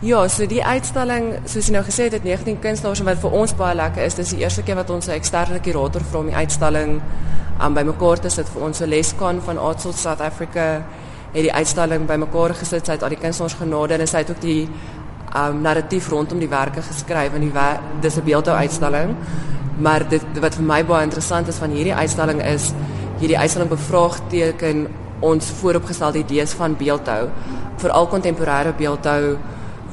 Ja, so die uitstalling, soos jy nou gesê het, het 19 kunstenaars en wat vir ons baie lekker is, dis die eerste keer wat ons 'n eksterne kurator om die uitstalling aan bymekaar te sit vir ons. So Lescon van Artsel South Africa het die uitstalling bymekaar gesit. Het al die kunstenaars genade en sy het ook die um narratief rondom die werke geskryf en die dis 'n beeldhou uitstalling. Maar dit wat vir my baie interessant is van hierdie uitstalling is hierdie uitstalling bevraagteken ons vooropgestelde idees van beeldhou, veral kontemporêre beeldhou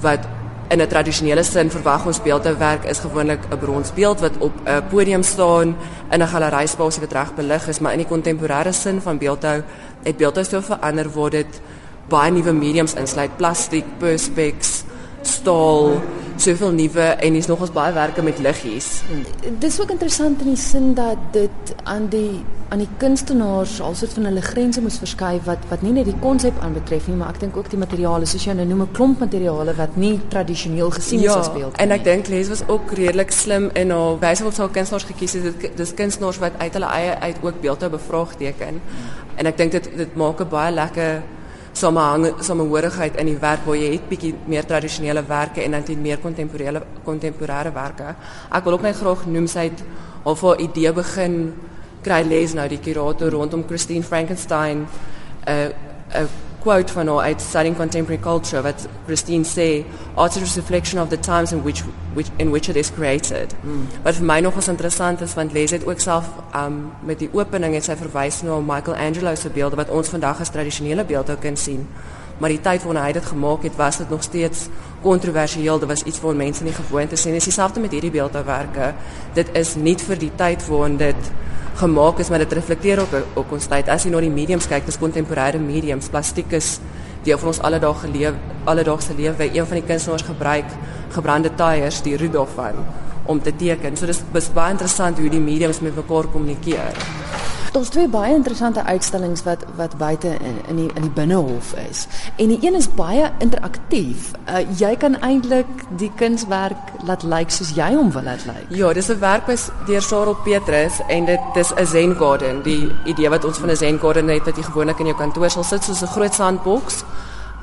wat in 'n tradisionele sin verwag ons beeldhouwerk is gewoonlik 'n bronsbeeld wat op 'n podium staan in 'n galery-spasie wat reg belig is, maar in die kontemporêre sin van beeldhou het beeldhou so verander word dit baie nuwe mediums insluit plastiek, perspex, staal, soveel nuwe en dis nogals baie werke met liggies. Dis ook interessant in die sin dat dit aan die aan die kunstenaars alsoos van hulle grense moes verskuif wat wat nie net die konsep aanbetref nie, maar ek dink ook die materiale, soos jy nou noem 'n klomp materiale wat nie tradisioneel gesien ja, is as beeld. En ek dink Les was ook redelik slim in haar wyse waarop sy haar kunstenaars gekies het. Dit dis kunstenaars wat uit hulle eie uit ook beeldhou bevraagteken. En ek dink dit dit maak 'n baie lekker samehang samehorigheid in die werk waar jy het bietjie meer tradisionele werke en dan dit meer kontemporêre kontemporêre werke. Ek wil ook net graag noem sy het of haar idee begin kry lees nou die kurator rondom Christine Frankenstein 'n uh, 'n uh, quote van haar uit Studying Contemporary Culture wat Christine sê art is a reflection of the times in which which in which it is created. Mm. Wat vir my nog was interessant is want lees het ook self um met die opening het sy verwys na Michelangelo se beelde wat ons vandag as tradisionele beelde kan sien. Maar die tyd wanneer hy dit gemaak het, was dit nog steeds kontroversieel. Dit was iets wat mense nie gewoond is nie. Dis dieselfde met hierdie beeldhouwerke. Dit is nie vir die tyd waarin dit gemaak is, maar dit reflekteer op op ons tyd. As jy na die mediums kyk, dis kontemporêre mediums, plastiek is deel van ons alledaagse lewe, alledaagse lewe. Een van die kunstenaars gebruik gebrande tyres, die Rudolf van om te teken. So dis baie interessant hoe die mediums met mekaar kommunikeer. Daar's twee baie interessante uitstallings wat wat buite in in die in die binnehof is. En die een is baie interaktief. Uh, jy kan eintlik die kunswerk laat lyk like soos jy hom wil laat lyk. Like. Ja, dis 'n werk by deur Sarel Petrus en dit dis 'n Zen garden. Die idee wat ons van 'n Zen garden het wat jy gewoonlik in jou kantoor sal sit soos 'n groot sandboks.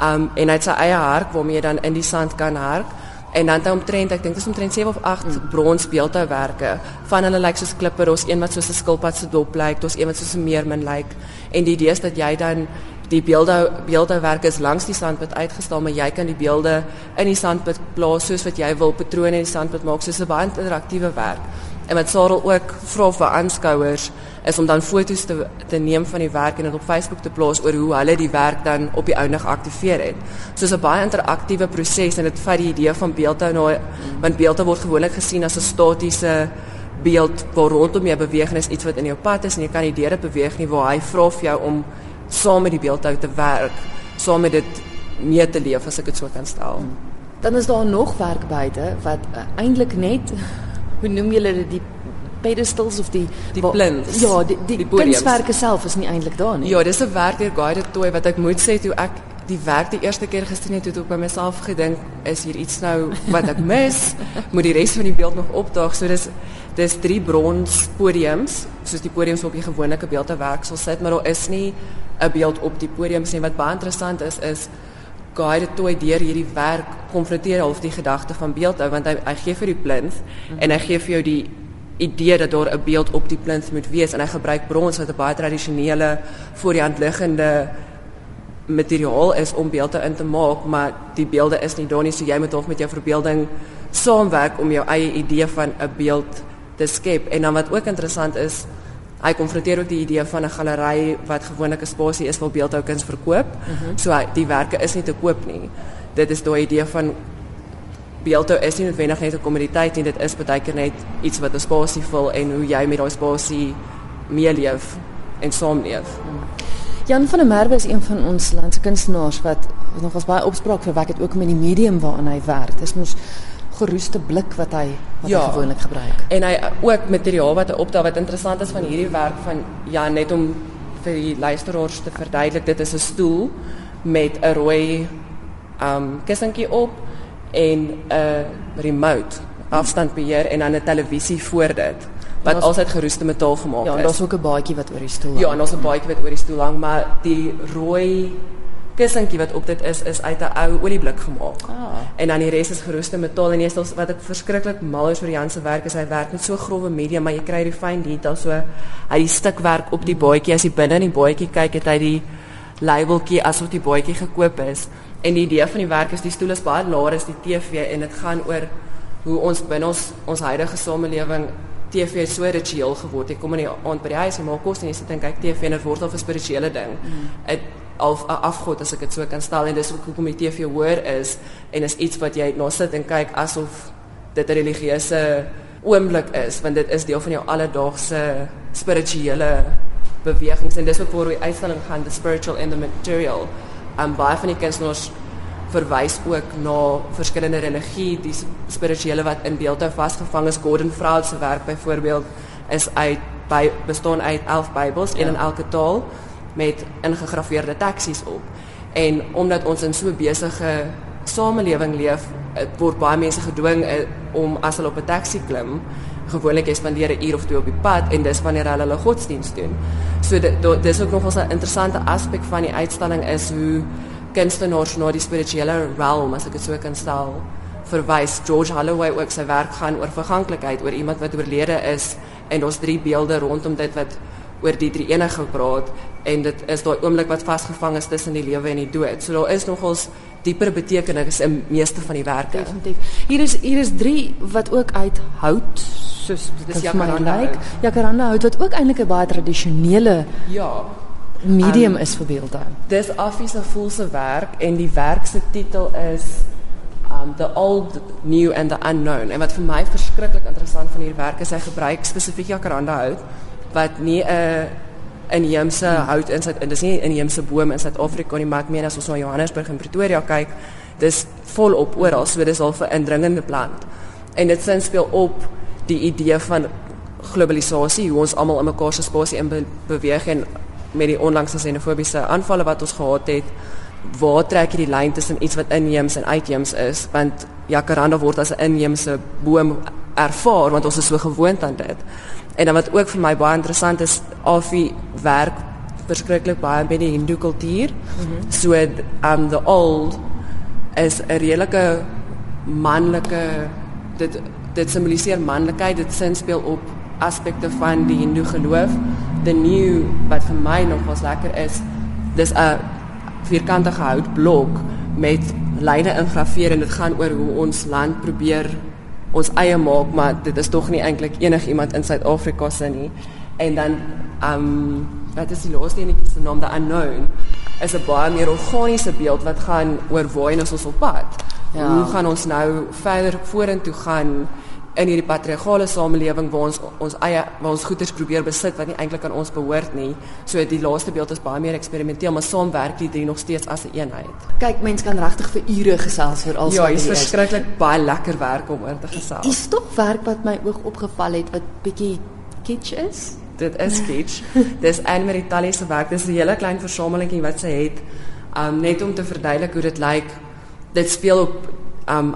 Um en hy het sy eie hark waarmee jy dan in die sand kan hark. En dan het hy omtrent, ek dink dit is omtrent 7 of 8 mm. brons beeldhouwerke van hulle lyk like soos klipper, ons een wat soos 'n skilpad se dop lyk, ons een wat soos 'n meermin lyk. En die idee is dat jy dan die beeldhou beeldhouwerke is langs die sandpad uitgestal, maar jy kan die beelde in die sandpad plaas soos wat jy wil, patrone in die sandpad maak, soos 'n baie interaktiewe werk. En wat Sarel ook vra vir aanskouers is om dan foto's te te neem van die werk en dit op Facebook te plaas oor hoe hulle die werk dan op die ouene geaktiveer het. So 'n baie interaktiewe proses en dit vat die idee van beeldhou na want beeldhou word gewoonlik gesien as 'n statiese beeld waar rondom jou beweeg en is iets wat in jou pad is en jy kan nie deur dit beweeg nie waar hy vra vir jou om saam met die beeldhou te werk, saam met dit mee te leef as ek dit so kan stel. Dan is daar nog werk buite wat uh, eintlik net hoe noem julle dit die pedestals of die die plinths. Ja, die die, die kunswerke self is nie eintlik daar nie. Ja, dis 'n werk deur Guided Toy wat ek moet sê toe ek die werk die eerste keer gesien het, het ek by myself gedink, is hier iets nou wat ek mis? moet die res van die beeld nog opdaag? So dis dis drie brons podiums, soos die podiums op die gewone beeldhouwerk sal sit, maar daar is nie 'n beeld op die podiums nie. Wat baie interessant is is guide toe deur hierdie werk konfronteer half die gedagte van beeldhou want hy hy gee vir die plinth mm -hmm. en hy gee vir jou die idee dat daar 'n beeld op die plinth moet wees en hy gebruik brons wat 'n baie tradisionele voor die hand liggende materiaal is om beelde in te maak maar die beelde is nie daar nie so jy moet half met jou verbeelding saamwerk om jou eie idee van 'n beeld te skep en dan wat ook interessant is hy konfronteer ook die idee van 'n galery wat gewoonlik 'n spasie is waar beeldhoukuns verkoop. Mm -hmm. So die werke is nie te koop nie. Dit is daai idee van beeldhou is nie noodwendig net 'n kommoditeit nie, dit is baie keer net iets wat 'n spasie vul en hoe jy met daai spasie meeleef en saamleef. Jan van der Merwe is een van ons landse kunstenaars wat nog as baie opspraak verwek het ook met die medium waaraan hy werk. Dis mos geroeste blik wat hy wat ja, hy gewoonlik gebruik. En hy ook materiaal wat hy opdaag wat interessant is van hierdie werk van ja net om vir die luisteraars te verduidelik dit is 'n stoel met 'n rooi um kussentjie op en 'n remote afstandbeheer en dan 'n televisie voor dit wat altyd geroeste metaal gemaak ja, is. Ja, daar's ook 'n baadjie wat oor die stoel hang. Ja, en daar's 'n baadjie wat oor die stoel hang, maar die rooi kussentjie wat op dit is is uit 'n ou olieblik gemaak. Ah. En dan die res is geroeste metaal en eers wat ek verskriklik mal is oor Jan se werk is hy werk met so grouwe media, maar jy kry die fyn detail so hy die stukwerk op die baadjie as jy binne in die baadjie kyk het hy die labeltjie asof die baadjie gekoop is. En die idee van die werk is die stoel is baie laer as die TV en dit gaan oor hoe ons binne ons ons huidige samelewing TV so ritueel geword het. Kom in die aand by die huis en maak kos en jy sit en kyk TV en dit word al 'n spirituele ding. Dit mm 'n afgod as ek dit so kan stel en dis ook hoekom die TV hoor is en is iets wat jy nou sit en kyk asof dit 'n religieuse oomblik is want dit is deel van jou alledaagse spirituele bewegings en dis ook waar die uitstalling gaan the spiritual and the material en baie van die kunstenaars verwys ook na verskillende religie die spirituele wat in beeldhou vasgevang is Gordon Froud se werk byvoorbeeld is uit by bestaan uit 11 Bybels ja. in elke taal met ingegraveerde teksies op. En omdat ons in so 'n besige samelewing leef, word baie mense gedwing eh, om as hulle op 'n taxi klim, gewoonlik jy spandeer 'n uur of twee op die pad en dis wanneer hulle hulle godsdiens doen. So dit dis ook nog 'n interessante aspek van die uitstalling is hoe kunstenaars na die spirituele realm, as ek dit so kan stel, verwys. George Holloway ook sy werk gaan oor verganklikheid, oor iemand wat oorlede is en ons drie beelde rondom dit wat oor die drie enige praat en dit is daai oomblik wat vasgevang is tussen die lewe en die dood. So daar is nogals dieper betekenis in meeste van die werke. Definitief. Hier is hier is drie wat ook uit hout soos dis jacaranda. Jacaranda hout wat ook eintlik 'n baie tradisionele ja medium um, is vir beeldhou. Dis Affie se volse werk en die werk se titel is um the old new and the unknown. En wat vir my verskriklik interessant van hierdie werk is hy gebruik spesifiek jacaranda hout wat nie 'n inheemse hout in sit en dis nie 'n inheemse boom in Suid-Afrika nie, maar ek meen as ons na Johannesburg en Pretoria kyk, dis volop oral, so dis al 'n indringende plant. En dit sin speel op die idee van globalisasie, hoe ons almal in mekaar se spasie in be beweeg en met die onlangse xenofobiese aanvalle wat ons gehad het, waar trek jy die lyn tussen iets wat inheems en uitheems is? Want jacaranda word as 'n inheemse boom ervaar want ons is so gewoond aan dit. En dan wat ook vir my baie interessant is, Afi werk verskriklik baie by die Hindu kultuur. Mm -hmm. So um the old is 'n redelike manlike dit dit simboliseer manlikheid, dit sin speel op aspekte van die Hindu geloof. The new wat vir my nog was lekker is, dis 'n vierkantige houtblok met lyne ingraveer en dit gaan oor hoe ons land probeer ons eie maak, maar dit is tog nie eintlik enigiemand in Suid-Afrika se nie. En dan um wat is die laaste enetjie se naam, the unknown, is 'n baie meer organiese beeld wat gaan oor waar ons op pad. Ja. Hoe gaan ons nou verder vorentoe gaan? in hierdie patriargale samelewing waar ons ons eie waar ons goederes probeer besit wat nie eintlik aan ons behoort nie. So die laaste beeld is baie meer eksperimenteel, maar saamwerk die drie nog steeds as 'n een eenheid. Kyk, mens kan regtig vir ure gesels oor alsa. Ja, dit is verskriklik baie lekker werk om oor te gesels. Is tog werk wat my oog opgeval het wat bietjie kitsch is. Dit is kitsch. Dis Anne Marie Talley se werk. Dis 'n hele klein versamelingkie wat sy het um net om te verduidelik hoe dit lyk. Dit speel op um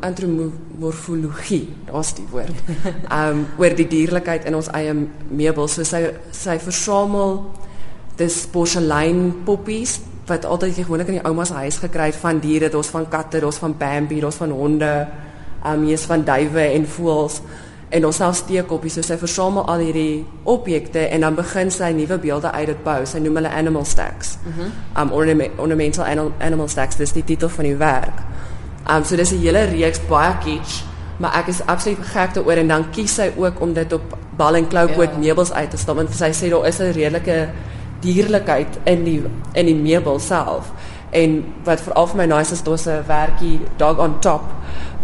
antropomorfologie, daar's die woord. Um oor die dierlikheid in ons eie meubels. So sy sy versamel dis porselein poppies wat altyd gewoonlik in die ouma se huis gekry het van diere, daar's van katte, daar's van Bambi, daar's van honde, um hier's van duwe en voëls en ons self steekoppies. So sy versamel al hierdie objekte en dan begin sy nuwe beelde uit dit bou. Sy noem hulle animal stacks. Mm -hmm. Um ornamental animal stacks, dis die titel van die werk. Um so dis 'n hele reeks baie kitsch, maar ek is absoluut gek daaroor en dan kies sy ook om dit op bal en kloupoot ja. meubels uit te stam en sy sê daar is 'n redelike dierlikheid in die in die meubel self. En wat veral vir my nice is, daar's 'n werkie dog on top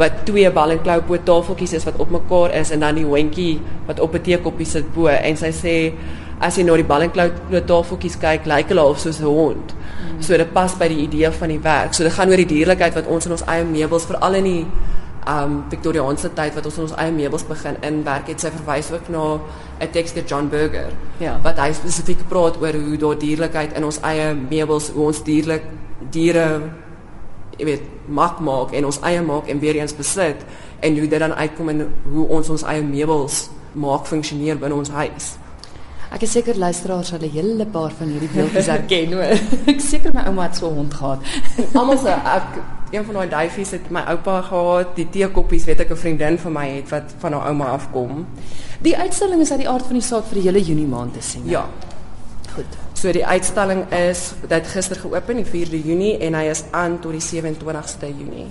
wat twee bal en kloupoot tafeltjies is wat op mekaar is en dan die hondjie wat op 'n teekoppie sit bo en sy sê as jy na die bal en kloupoot tafeltjies kyk, lyk hulle of soos 'n hond. So dit pas by die idee van die werk. So dit gaan oor die dierlikheid wat ons in ons eie meubels veral in die um Victoriaanse tyd wat ons in ons eie meubels begin inwerk het. Sy verwys ook na 'n teks deur John Burger. Ja. Wat hy spesifiek praat oor hoe daar dierlikheid in ons eie meubels, hoe ons dierlik diere jy weet mak maak en ons eie maak en weer eens besit en hoe dit dan uitkom en hoe ons ons eie meubels maak funksioneer binne ons huis. Ek is seker luisteraars sal 'n hele paar van hierdie beeldes herken hoor. ek seker my ouma het so 'n hond gehad. Almal se ek een van daai duifies het my oupa gehad, die teekoppies weet ek 'n vriendin van my het wat van haar ouma afkom. Die uitstalling is uit die aard van die saak vir die hele Junie maand te sien. Ja. Goed. So die uitstalling is dit gister geopen die 4de Junie en hy is aan tot die 27ste Junie.